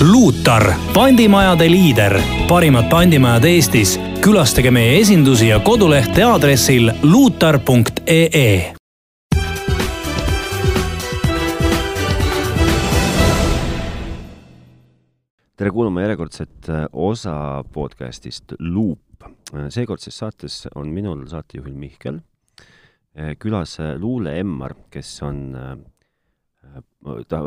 Luutar, pandimajade liider, parimad pandimajad Eestis. külastage meie esindusi ja kodulehte aadressil luutar.ee tere kuulama järjekordset äh, osa podcastist Loop. seekordses saates on minul saatejuhil Mihkel, äh, külas äh, Luule Emmar, kes on ta,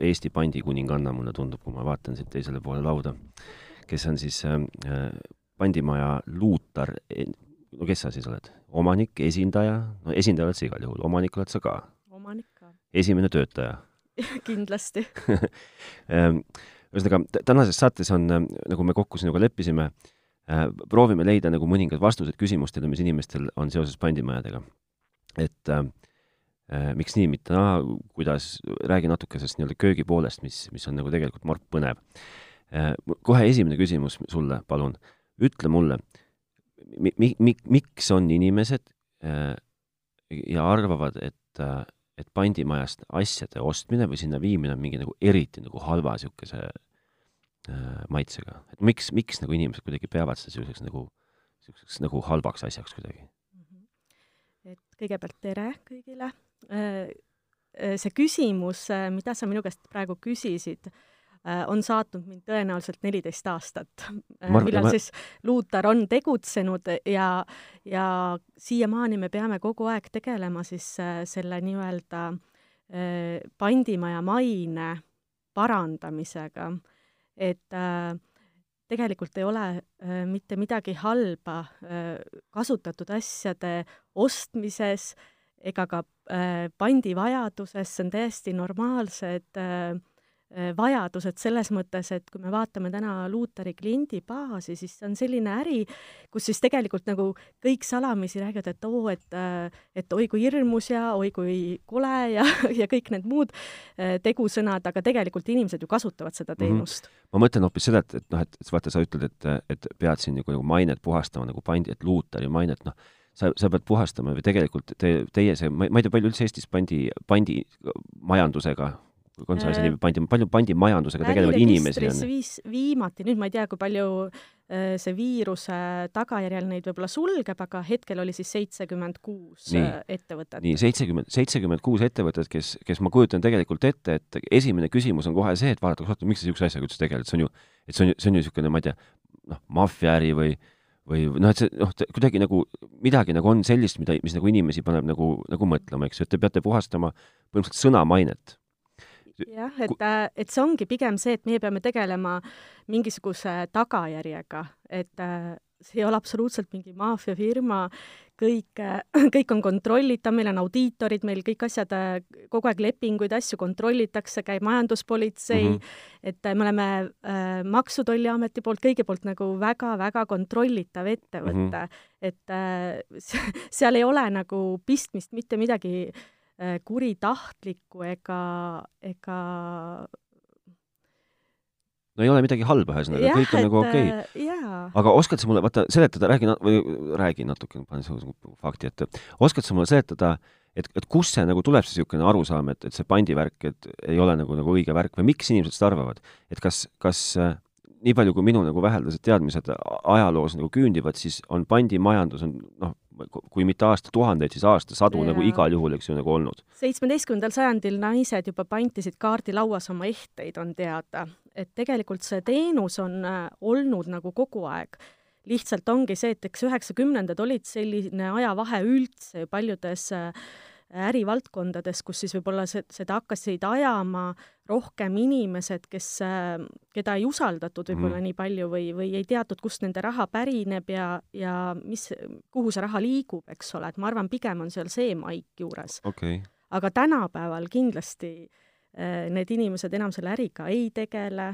Eesti pandikuninganna, mulle tundub, kui ma vaatan siit teisele poole lauda, kes on siis pandimaja luutar, no kes sa siis oled? omanik, esindaja, no esindaja oled sa igal juhul, omanik oled sa ka? omanik ka. esimene töötaja kindlasti ühesõnaga, tänases saates on, äh, nagu me kokku sinuga leppisime, äh, proovime leida nagu mõningad vastused küsimustele, mis inimestel on seoses pandimajadega. et äh, äh, miks nii, mitte naa, kuidas, räägi natuke sellest nii-öelda köögi poolest, mis, mis on nagu tegelikult morp põnev äh,. kohe esimene küsimus sulle, palun, ütle mulle mi-, mi-, mi-, miks on inimesed äh, ja arvavad, et äh, et pandimajast asjade ostmine või sinna viimine on mingi nagu eriti nagu halva niisuguse äh, maitsega. et miks, miks nagu inimesed kuidagi peavad seda niisuguseks nagu, niisuguseks nagu halvaks asjaks kuidagi? Mhm. et kõigepealt tere kõigile äh,. äh see küsimus, äh, mida sa minu käest praegu küsisid, Äh, on saatnud mind tõenäoliselt neliteist aastat, äh, millal ma... siis Luutar on tegutsenud ja, ja siiamaani me peame kogu aeg tegelema siis äh, selle nii-öelda pandimaja maine parandamisega. et tegelikult ei ole mitte midagi halba kasutatud asjade ostmises ega ka pandivajaduses, see on täiesti normaalsed äh, Äh, vajadused selles mõttes, et kui me vaatame täna Luutari kliendibaasi, siis see on selline äri, kus siis tegelikult nagu kõik salamisi räägivad, et oo, et, äh, et oi kui hirmus ja oi kui kole ja, ja kõik need muud äh, tegusõnad, aga tegelikult inimesed ju kasutavad seda mhm. teenust mm. -hmm. ma mõtlen hoopis seda, et, et noh, et vaata, sa ütled, et, et pead siin nagu, nagu mainet puhastama nagu pandi, et Luutari mainet, noh, sa, sa pead puhastama või tegelikult te, teie see, ma ei tea, palju üldse Eestis pandi, pandimajandusega on see asi nimi, pandi, palju pandimajandusega tegelevaid inimesi on? viis, viimati, nüüd ma ei tea, kui palju äh, see viiruse tagajärjel neid võib-olla sulgeb, aga hetkel oli siis seitsekümmend kuus äh, ettevõtet. nii, seitsekümmend, seitsekümmend kuus ettevõtet, kes, kes ma kujutan tegelikult ette, et esimene küsimus on kohe see, et vaadata, oota, miks sa niisuguse asjaga üldse tegeled, see on ju, et see on ju, see on ju niisugune, ma ei tea, noh, maffiaäri või või noh, et see noh, kuidagi nagu midagi nagu on sellist, mida, mis nagu inimesi paneb nagu, nagu mõtlema, eks ju, et te peate puhastama põhimõtteliselt sõnamainet. Jah, et, et see ongi pigem see, et meie peame tegelema mingisuguse tagajärjega, et äh, see ei ole absoluutselt mingi maffiafirma, kõik, äh, kõik on kontrollitav, meil on audiitorid, meil kõik asjad, kogu aeg lepinguid, asju kontrollitakse, käib majanduspolitsei mm, -hmm. et me oleme äh, Maksu- Tolliameti poolt, kõigi poolt nagu väga-väga kontrollitav ettevõte mm, -hmm. et äh, seal ei ole nagu pistmist mitte midagi äh, Äh, kuritahtlikku ega, ega no ei ole midagi halba, ühesõnaga, kõik on nagu okei okay.. Äh, aga oskad sa mulle, vaata, seletada, räägi nat-, või räägi natuke, panen niisuguse fakti ette, oskad sa mulle seletada, et, et kust see nagu tuleb, see niisugune arusaam, et, et see pandivärk, et ei ole nagu, nagu õige värk või miks inimesed seda arvavad? et kas, kas äh, nii palju, kui minu nagu väheldased teadmised ajaloos nagu küündivad, siis on pandimajandus on noh, kui mitte aastatuhandeid, siis aastasadu ja. nagu igal juhul, eks ju, nagu olnud. seitsmeteistkümnendal sajandil naised juba pantisid kaardilauas oma ehteid, on teada. Et tegelikult see teenus on äh, olnud nagu kogu aeg. lihtsalt ongi see, et eks üheksakümnendad olid selline ajavahe üldse paljudes äh, ärivaldkondades, kus siis võib-olla seda hakkasid ajama rohkem inimesed, kes, keda ei usaldatud võib-olla mm. nii palju või, või ei teatud, kust nende raha pärineb ja, ja mis, kuhu see raha liigub, eks ole, et ma arvan, pigem on seal see maik juures okay.. aga tänapäeval kindlasti äh, need inimesed enam selle äriga ei tegele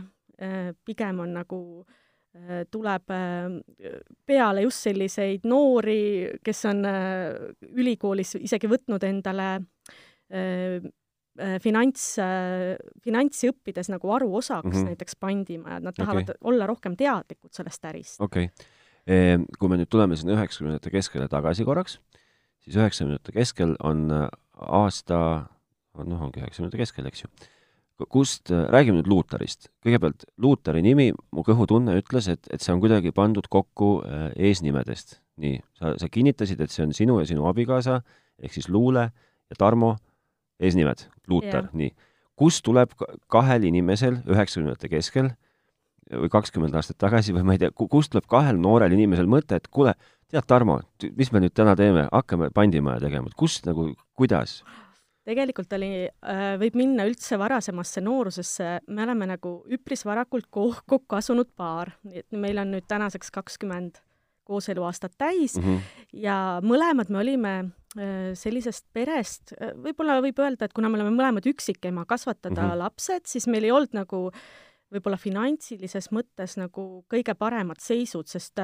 äh,, pigem on nagu äh, Äh, tuleb äh, peale just selliseid noori, kes on äh, ülikoolis isegi võtnud endale finants, finantsi õppides nagu haruosaks mm -hmm. näiteks pandimajad, nad tahavad okay. olla rohkem teadlikud sellest ärist. okei okay.. Kui me nüüd tuleme sinna üheksakümnendate keskele tagasi korraks, siis üheksakümnendate keskel on aasta, noh, ongi üheksakümnendate keskel, eks ju, kust, räägime nüüd Luutarist. kõigepealt, Luutari nimi, mu kõhutunne ütles, et, et see on kuidagi pandud kokku äh, eesnimedest. nii, sa, sa kinnitasid, et see on sinu ja sinu abikaasa, ehk siis Luule ja Tarmo eesnimed, Luutar, nii. kust tuleb kahel inimesel üheksakümnendate keskel või kakskümmend aastat tagasi või ma ei tea, kust tuleb kahel noorel inimesel mõte, et kuule, tead, Tarmo, mis me nüüd täna teeme, hakkame pandimaja tegema, et kust nagu, kuidas? Tegelikult oli, äh, võib minna üldse varasemasse noorusesse, me oleme nagu üpris varakult kokku asunud paar, nii et meil on nüüd tänaseks kakskümmend kooseluaastat täis mm -hmm. ja mõlemad me olime äh, sellisest perest, äh, võib-olla võib öelda, et kuna me oleme mõlemad üksikema kasvatada mm -hmm. lapsed, siis meil ei olnud nagu võib-olla finantsilises mõttes nagu kõige paremad seisud, sest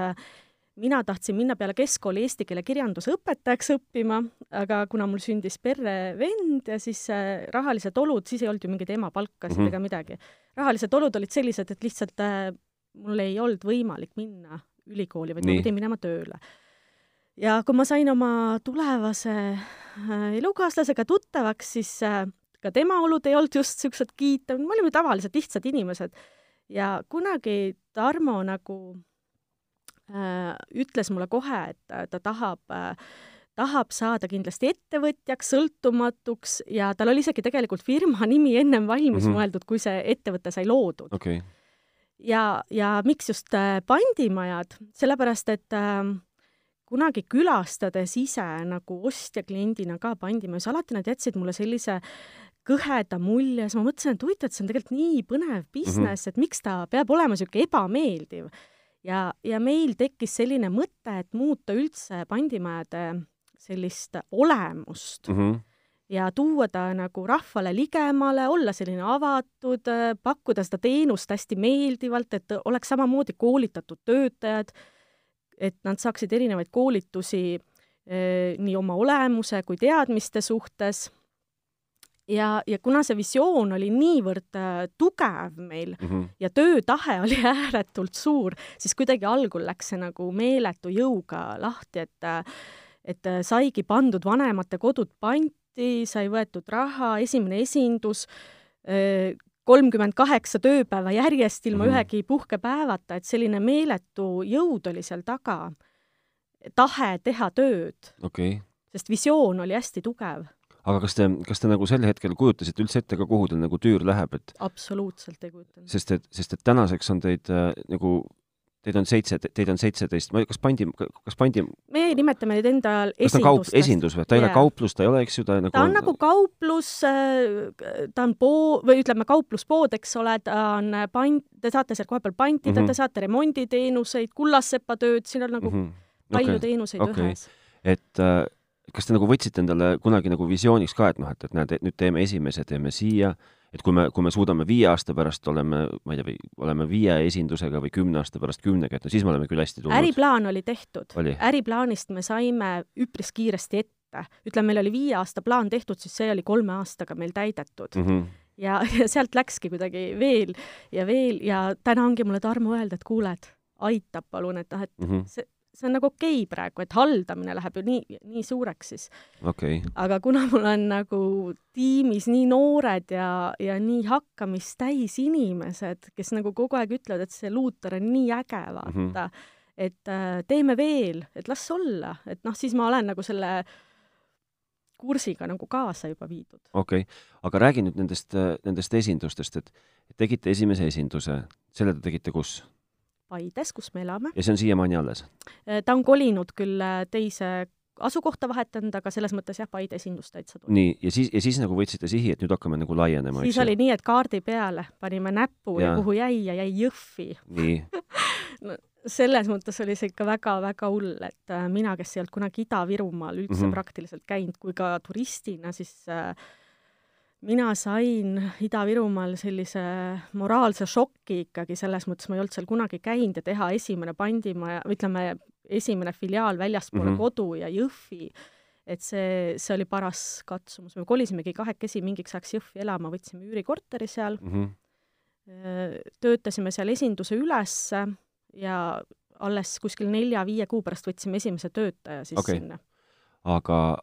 mina tahtsin minna peale keskkooli eesti keele kirjanduse õpetajaks õppima, aga kuna mul sündis perre vend ja siis äh, rahalised olud, siis ei olnud ju mingeid emapalkasid mm -hmm. ega midagi. rahalised olud olid sellised, et lihtsalt äh, mul ei olnud võimalik minna ülikooli, vaid Nii. ma pidin minema tööle. ja kui ma sain oma tulevase äh, elukaaslasega tuttavaks, siis ka tema olud ei olnud just niisugused kiitavad, me olime tavalised lihtsad inimesed. ja kunagi Tarmo nagu ütles mulle kohe, et ta tahab äh, tahab saada kindlasti ettevõtjaks, sõltumatuks ja tal oli isegi tegelikult firma nimi ennem valmis mm -hmm. mõeldud, kui see ettevõte sai loodud okay.. ja, ja miks just äh, pandimajad, sellepärast et äh, kunagi külastades ise nagu ostja kliendina ka pandimajas, alati nad jätsid mulle sellise kõheda mulje, siis ma mõtlesin, et huvitav, et see on tegelikult nii põnev business mm, -hmm. et miks ta peab olema niisugune ebameeldiv ja, ja meil tekkis selline mõte, et muuta üldse pandimajade sellist olemust mm. -hmm ja tuua ta nagu rahvale ligemale, olla selline avatud, pakkuda seda teenust hästi meeldivalt, et oleks samamoodi koolitatud töötajad, et nad saaksid erinevaid koolitusi eh, nii oma olemuse kui teadmiste suhtes ja, ja kuna see visioon oli niivõrd äh, tugev meil mm -hmm. ja töötahe oli ääretult suur, siis kuidagi algul läks see nagu meeletu jõuga lahti, et äh, et äh, saigi pandud vanemate kodud panti, sai võetud raha, esimene esindus, kolmkümmend kaheksa tööpäeva järjest ilma mm -hmm. ühegi puhkepäevata, et selline meeletu jõud oli seal taga, tahe teha tööd okay.. sest visioon oli hästi tugev aga kas te, kas te nagu sel hetkel kujutasite üldse ette ka, kuhu teil nagu tüür läheb, et absoluutselt ei kujutanud. sest et, sest et tänaseks on teid äh, nagu Teid on seitse, teid on seitseteist, ma ei, kas pandi, kas pandi me nimetame neid enda esindustest. esindus või? ta ei yeah. ole kauplus, ta ei ole, eks ju, ta nagu ta on nagu kauplus, äh, ta on poo-, või ütleme, kaupluspood, eks ole, ta on pant-, te saate seal kohapeal pantida mm, -hmm. te saate remonditeenuseid, kullassepatööd, siin on nagu mm -hmm. palju okay. teenuseid okay. ühes. et äh, kas te nagu võtsite endale kunagi nagu visiooniks ka, et noh, et, et näed, et nüüd teeme esimese, teeme siia, et kui me, kui me suudame viie aasta pärast oleme, ma ei tea, või oleme viie esindusega või kümne aasta pärast kümnega, et no siis me oleme küll hästi tulnud. äriplaan oli tehtud. äriplaanist me saime üpris kiiresti ette. ütleme, meil oli viie aasta plaan tehtud, siis see oli kolme aastaga meil täidetud mm. -hmm ja, ja sealt läkski kuidagi veel ja veel ja täna ongi mulle Tarmo öelda, et kuule, et aitab palun, et noh, et mm -hmm. see, see on nagu okei okay praegu, et haldamine läheb ju nii, nii suureks siis okay.. aga kuna mul on nagu tiimis nii noored ja, ja nii hakkamist täis inimesed, kes nagu kogu aeg ütlevad, et see luuter on nii äge, vaata mm, -hmm. et äh, teeme veel, et las olla, et noh, siis ma olen nagu selle kursiga nagu kaasa juba viidud. okei okay., aga räägi nüüd nendest, nendest esindustest, et tegite esimese esinduse, selle te tegite kus? Paides, kus me elame. ja see on siiamaani alles? Äh, ta on kolinud küll äh, teise asukohta vahetanud, aga selles mõttes jah, Paide esindus täitsa tuleb. nii, ja siis, ja siis nagu võtsite sihi, et nüüd hakkame nagu laienema, siis oli nii, et kaardi peale panime näpu ja, ja kuhu jäi ja jäi Jõhvi. nii no, selles mõttes oli see ikka väga-väga hull, et äh, mina, kes ei olnud kunagi Ida-Virumaal üldse mm -hmm. praktiliselt käinud, kui ka turistina, siis äh, mina sain Ida-Virumaal sellise moraalse šoki ikkagi, selles mõttes ma ei olnud seal kunagi käinud ja teha esimene pandimaja, ütleme, esimene filiaal väljaspoole mm -hmm. kodu ja Jõhvi, et see, see oli paras katsumus. me kolisimegi kahekesi mingiks ajaks Jõhvi elama, võtsime üürikorteri seal mm, -hmm. töötasime seal esinduse üles ja alles kuskil nelja-viie kuu pärast võtsime esimese töötaja siis okay. sinna. aga,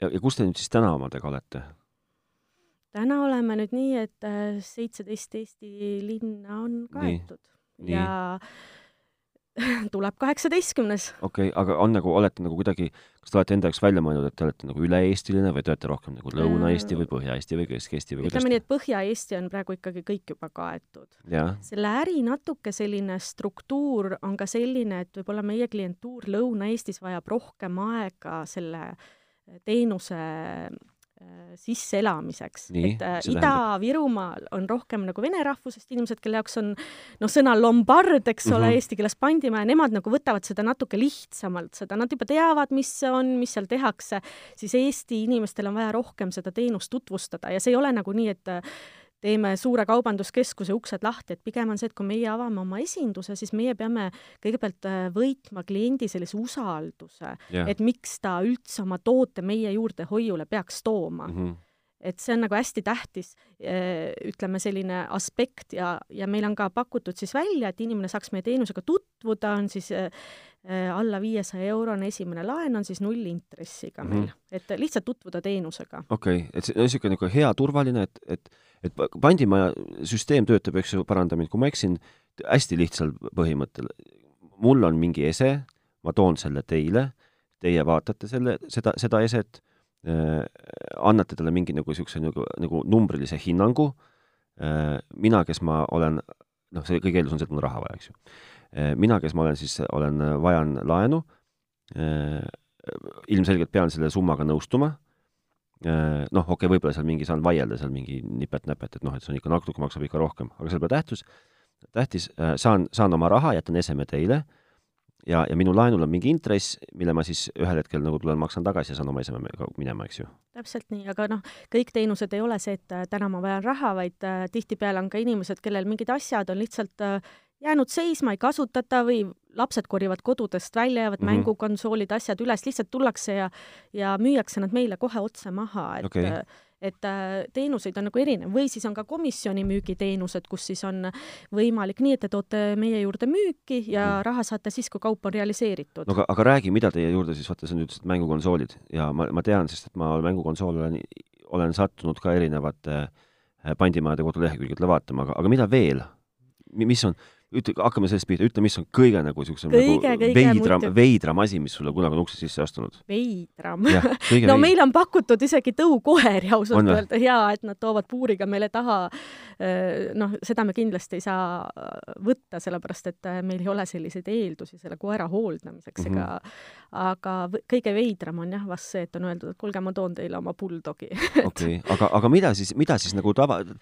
ja, ja kus te nüüd siis täna omadega olete? Täna oleme nüüd nii, et äh, seitseteist Eesti linna on kaetud nii. ja tuleb kaheksateistkümnes. okei okay,, aga on nagu, olete nagu kuidagi, kas te olete enda jaoks välja mõelnud, et te olete nagu üle-eestiline või te olete rohkem nagu Lõuna-Eesti või Põhja-Eesti või Kesk-Eesti või ütleme nii, et Põhja-Eesti on praegu ikkagi kõik juba kaetud. selle äri natuke selline struktuur on ka selline, et võib-olla meie klientuur Lõuna-Eestis vajab rohkem aega selle teenuse Äh, sisseelamiseks. et äh, Ida-Virumaal on rohkem nagu vene rahvusest inimesed, kelle jaoks on noh, sõna lombard, eks mm -hmm. ole, mhm. eesti keeles pandimäe, nemad nagu võtavad seda natuke lihtsamalt, seda nad juba teavad, mis see on, mis seal tehakse, siis Eesti inimestel on vaja rohkem seda teenust tutvustada ja see ei ole nagu nii, et teeme suure kaubanduskeskuse uksed lahti, et pigem on see, et kui meie avame oma esinduse, siis meie peame kõigepealt äh, võitma kliendi sellise usalduse et miks ta üldse oma toote meie juurde hoiule peaks tooma mm. -hmm et see on nagu hästi tähtis, äh, ütleme, selline aspekt ja, ja meil on ka pakutud siis välja, et inimene saaks meie teenusega tutvuda, on siis äh, alla viiesaja eurone esimene laen on siis nullintressiga mm -hmm. meil, et lihtsalt tutvuda teenusega. okei okay., et see on niisugune nagu hea, turvaline, et, et et pandimaja süsteem töötab, eks ju, paranda mind, kui ma eksin, hästi lihtsal põhimõttel. mul on mingi ese, ma toon selle teile, teie vaatate selle, seda, seda eset annate talle mingi nagu niisuguse nagu, nagu numbrilise hinnangu. Äh,, mina, kes ma olen, noh, see kõige eeldus on see, et mul raha vaja, eks ju. Äh,. mina, kes ma olen siis, olen, vajan laenu. Äh,, ilmselgelt pean selle summaga nõustuma. Äh, noh, okei okay,, võib-olla seal mingi saan vaielda seal mingi nipet-näpet, et noh, et see on ikka natuke maksab ikka rohkem, aga seal pole tähtis, tähtis, äh, saan, saan oma raha, jätan eseme teile ja, ja minu laenul on mingi intress, mille ma siis ühel hetkel nagu tulen, maksan tagasi ja saan oma eseme minema, eks ju. täpselt nii, aga noh, kõik teenused ei ole see, et äh, täna ma vajan raha, vaid äh, tihtipeale on ka inimesed, kellel mingid asjad on lihtsalt äh, jäänud seisma, ei kasutata või lapsed korivad kodudest välja, jäävad mm -hmm. mängukonsoolid, asjad üles, lihtsalt tullakse ja ja müüakse nad meile kohe otse maha, et okay et äh, teenuseid on nagu erinev või siis on ka komisjonimüügiteenused, kus siis on võimalik nii, et te toote meie juurde müüki ja mm. raha saate siis, kui kaup on realiseeritud. no aga, aga räägi, mida teie juurde siis, vaata, sa nüüd ütlesid mängukonsoolid ja ma, ma tean, sest et ma mängukonsoole olen, olen sattunud ka erinevate äh, pandimajade kodulehekülgedele vaatama, aga, aga mida veel? mis on, ütle, hakkame sellest pihta, ütle, mis on kõige nagu niisugusem nagu veidram, veidram asi, mis sulle kunagi on ukse sisse astunud? veidram? no veid. meil on pakutud isegi tõukoeri ausalt öelda ja et nad toovad puuriga meile taha. Noh, seda me kindlasti ei saa võtta, sellepärast et meil ei ole selliseid eeldusi selle koera hooldamiseks mm, -hmm. ega aga kõige veidram on jah vast see, et on öeldud, et kuulge, ma toon teile oma bulldogi. okei, aga, aga mida siis, mida siis nagu tava et...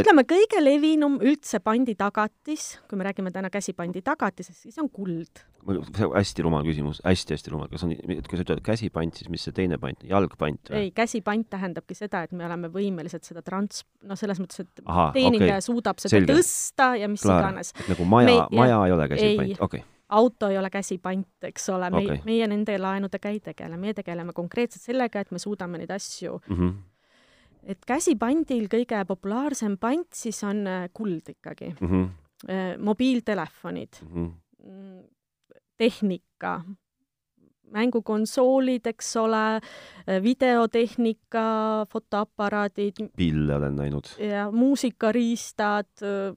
ütleme, kõige levinum üldse panditagatis, kui me räägime täna käsipandi tagatisest, siis on kuld. see on hästi rumal küsimus hästi,, hästi-hästi rumal, kas on, kui sa ütled käsipant, siis mis see teine pant, jalgpant või? ei, käsipant tähendabki seda, et me oleme võimelised seda trans-, noh, selles mõttes, et Aha, teenindaja okay. suudab seda Selge. tõsta ja mis Klaar. iganes. nagu maja, maja ei ole käsipant, okei okay auto ei ole käsipant, eks ole, meie okay., meie nende laenudega ei tegele, meie tegeleme konkreetselt sellega, et me suudame neid asju mm -hmm et käsipandil kõige populaarsem pant siis on äh, kuld ikkagi mm. -hmm. Äh, mobiiltelefonid mhm. mm, -hmm. tehnika, mängukonsoolid, eks ole, äh, videotehnika, fotoaparaadid. pille olen näinud. ja muusikariistad, äh,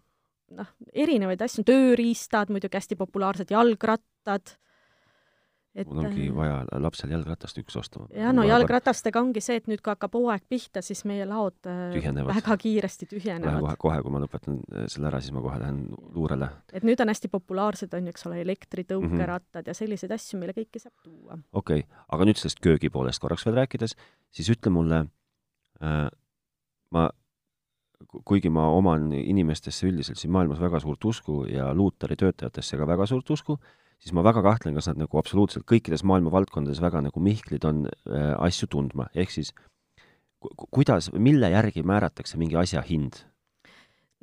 noh, erinevaid asju, tööriistad muidugi hästi populaarsed, jalgrattad et mul ongi äh, vaja lapsel jalgratast üks osta. ja no jalgratastega ongi see, et nüüd, kui hakkab hooaeg pihta, siis meie laod äh, tühjenevad. väga kiiresti tühjenevad. kohe, kohe, kui ma lõpetan äh, selle ära, siis ma kohe lähen luurele. et nüüd on hästi populaarsed, on ju, eks ole, elektritõukerattad mm -hmm. ja selliseid asju, mille kõiki saab tuua. okei okay., aga nüüd sellest köögi poolest korraks veel rääkides, siis ütle mulle äh,, ma kuigi ma oman inimestesse üldiselt siin maailmas väga suurt usku ja Luuteri töötajatesse ka väga suurt usku, siis ma väga kahtlen, kas nad nagu absoluutselt kõikides maailma valdkondades väga nagu mihklid on äh, asju tundma, ehk siis ku kuidas, mille järgi määratakse mingi asja hind?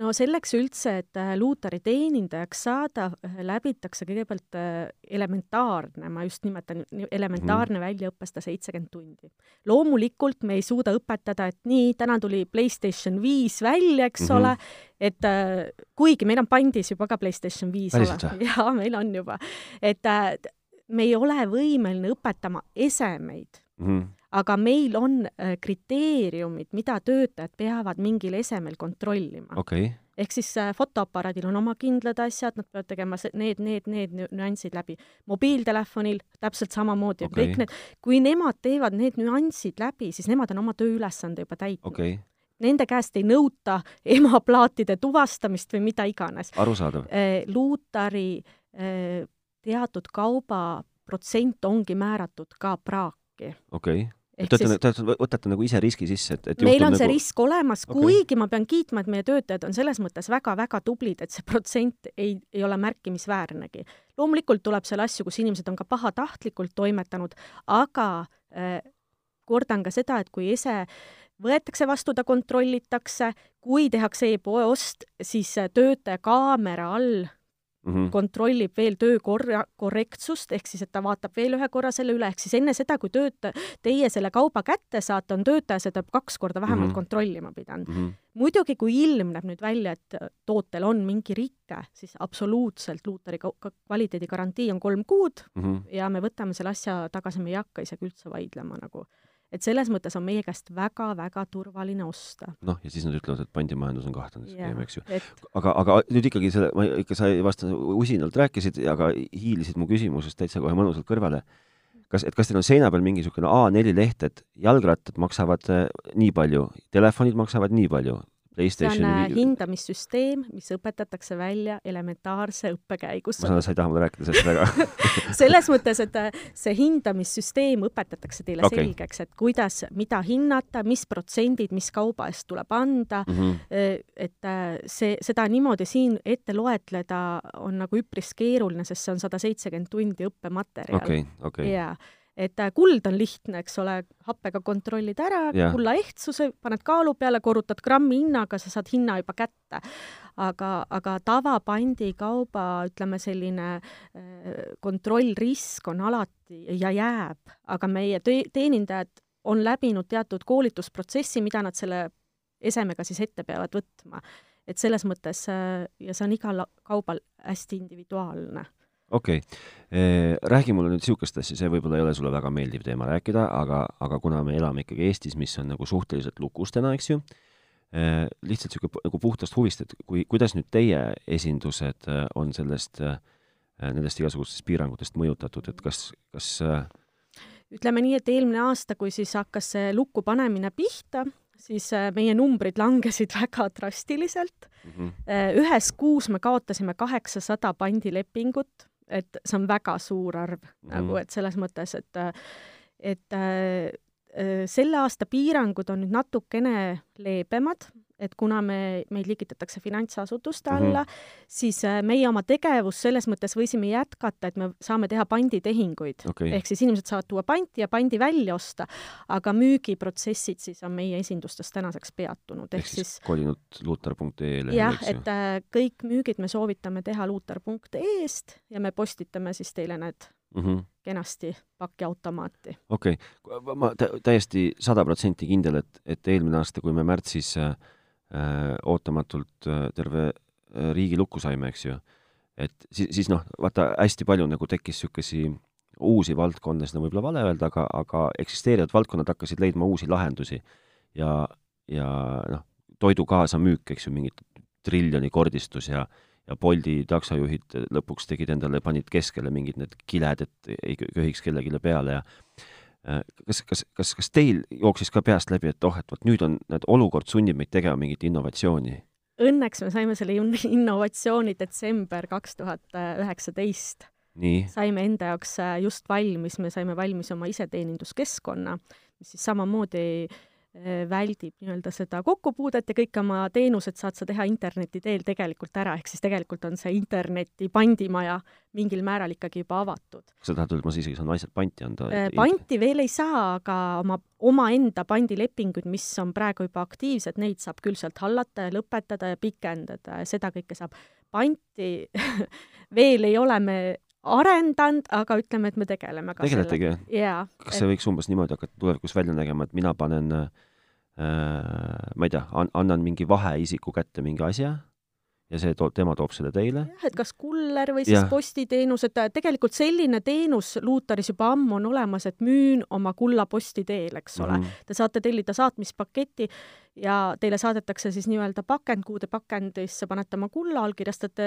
No selleks üldse, et äh, luutari teenindajaks saada, äh, läbitakse kõigepealt äh, elementaarne, ma just nimetan elementaarne mm. väljaõpe sada seitsekümmend tundi. loomulikult me ei suuda õpetada, et nii, täna tuli Playstation viis välja, eks mm -hmm. ole, et äh, kuigi meil on pandis juba ka Playstation viis jaa, meil on juba, et me ei ole võimeline õpetama esemeid mm. -hmm aga meil on äh, kriteeriumid, mida töötajad peavad mingil esemel kontrollima okei okay., ehk siis äh, fotoaparaadil on oma kindlad asjad, nad peavad tegema need, need, need nü- nüansid läbi. mobiiltelefonil täpselt samamoodi okay. kõik need, kui nemad teevad need nüansid läbi, siis nemad on oma tööülesande juba täitnud okei okay., Nende käest ei nõuta emaplaatide tuvastamist või mida iganes. arusaadav. Luutari eh, teatud kauba protsent ongi määratud ka praaki. okei okay. Te olete, te võtate nagu ise riski sisse, et, et meil on see nagu... risk olemas okay., kuigi ma pean kiitma, et meie töötajad on selles mõttes väga-väga tublid, et see protsent ei, ei ole märkimisväärnegi. loomulikult tuleb seal asju, kus inimesed on ka pahatahtlikult toimetanud, aga äh, kordan ka seda, et kui ese võetakse vastu, ta kontrollitakse, kui tehakse e-poe ost, siis äh, töötaja kaamera all mm -hmm. kontrollib veel töö korra, korrektsust, ehk siis et ta vaatab veel ühe korra selle üle, ehk siis enne seda, kui töötaja, teie selle kauba kätte saate, on töötaja seda kaks korda vähemalt mm. -hmm. kontrollima pidanud. Mm -hmm. muidugi, kui ilmneb nüüd välja, et tootel on mingi rike, siis absoluutselt Luuteri ka- kvaliteedigarantii on kolm kuud Mm -hmm. ja me võtame selle asja tagasi, me ei hakka isegi üldse vaidlema nagu. Et selles mõttes on meie käest väga-väga turvaline osta. noh, ja siis nad ütlevad, et pandimajandus on kahtlane skeem, eks ju. et aga, aga nüüd ikkagi selle, ma ikka sa ei vasta, usinalt rääkisid, aga hiilisid mu küsimusest täitsa kohe mõnusalt kõrvale. kas, et kas teil on seina peal mingi niisugune A4 leht, et jalgrattad maksavad äh, nii palju, telefonid maksavad nii palju, see on äh, hindamissüsteem, mis õpetatakse välja elementaarse õppe käigus. ma saan, sa ei taha mulle rääkida sellest väga selles mõttes, et äh, see hindamissüsteem õpetatakse teile okay. selgeks, et kuidas, mida hinnata, mis protsendid, mis kauba eest tuleb anda mm. -hmm. et see, seda niimoodi siin ette loetleda on nagu üpris keeruline, sest see on sada seitsekümmend tundi õppematerjal. okei, okei. jaa, et äh, kuld on lihtne, eks ole, happega kontrollid ära Jah. kulla ehtsuse, paned kaalu peale, korrutad grammi hinnaga, sa saad hinna juba kätte. aga, aga tavapandikauba, ütleme selline äh, kontrollrisk on alati ja jääb, aga meie teenindajad on läbinud teatud koolitusprotsessi, mida nad selle esemega siis ette peavad võtma. et selles mõttes äh, ja see on igal kaubal hästi individuaalne okei okay., räägi mulle nüüd niisugust asja, see võib-olla ei ole sulle väga meeldiv teema rääkida, aga, aga kuna me elame ikkagi Eestis, mis on nagu suhteliselt lukus täna, eks ju, lihtsalt niisugune nagu puhtast huvist, et kui, kuidas nüüd teie esindused on sellest, nendest igasugustest piirangutest mõjutatud, et kas, kas ütleme nii, et eelmine aasta, kui siis hakkas see lukku panemine pihta, siis meie numbrid langesid väga drastiliselt. mm ühes kuus me kaotasime kaheksasada pandilepingut, et see on väga suur arv mm Mhm. nagu, et selles mõttes, et, et äh, äh, selle aasta piirangud on nüüd natukene leebemad, et kuna me, meid likitatakse finantsasutuste Mhm. alla mm, -hmm. siis äh, meie oma tegevust selles mõttes võisime jätkata, et me saame teha panditehinguid okay. ehk siis inimesed saavad tuua panti ja pandi välja osta, aga müügiprotsessid siis on meie esindustes tänaseks peatunud, ehk siis siis kolinud luutar.ee-le, jah, et äh, kõik müügid me soovitame teha luutar.ee-st ja me postitame siis teile need mm -hmm. kenasti pakiautomaati. okei okay., ma tä- täiesti sada protsenti kindel, et, et eelmine aasta, kui me märtsis äh, ootamatult äh, terve äh, riigi lukku saime, eks ju, et siis, siis noh, vaata hästi palju nagu tekkis niisugusi uusi valdkondasid, no võib-olla vale öelda, aga, aga eksisteerivad valdkonnad hakkasid leidma uusi lahendusi. Ja, ja noh, toidu kaasamüük, eks ju, mingi triljoni kordistus ja ja Bolti taksojuhid lõpuks tegid endale, panid keskele mingid need kiled, et ei kö- köhiks kellelegi peale ja äh, kas, kas, kas, kas teil jooksis ka peast läbi, et oh, et vot nüüd on, need olukord sunnib meid tegema mingit innovatsiooni? Õnneks me saime selle in- innovatsiooni detsember kaks tuhat üheksateist. nii, saime enda jaoks äh, just valmis, me saime valmis oma iseteeninduskeskkonna, mis siis samamoodi äh, väldib nii-öelda seda kokkupuudet ja kõik oma teenused saad sa teha interneti teel tegelikult ära, ehk siis tegelikult on see interneti pandimaja mingil määral ikkagi juba avatud. sa tahad öelda, et ma siis isegi saan asjad panti anda? Äh, panti veel ei saa, aga oma, omaenda pandilepinguid, mis on praegu juba aktiivsed, neid saab küll sealt hallata ja lõpetada ja pikendada ja seda kõike saab. panti veel ei ole me arendanud, aga ütleme, et me tegeleme ka tegeletegi? jaa. kas see võiks umbes niimoodi hakata tulevikus välja nägema, et mina panen äh, ma ei tea an,, annan mingi vaheisiku kätte mingi asja ja see toob, tema toob selle teile. jah, et kas kuller või siis postiteenus, et tegelikult selline teenus Luutaris juba ammu on olemas, et müün oma kulla posti teel, eks ole mm. -hmm. Te saate tellida saatmispaketi ja teile saadetakse siis nii-öelda pakend, kuhu te pakendisse panete oma kulla, allkirjastate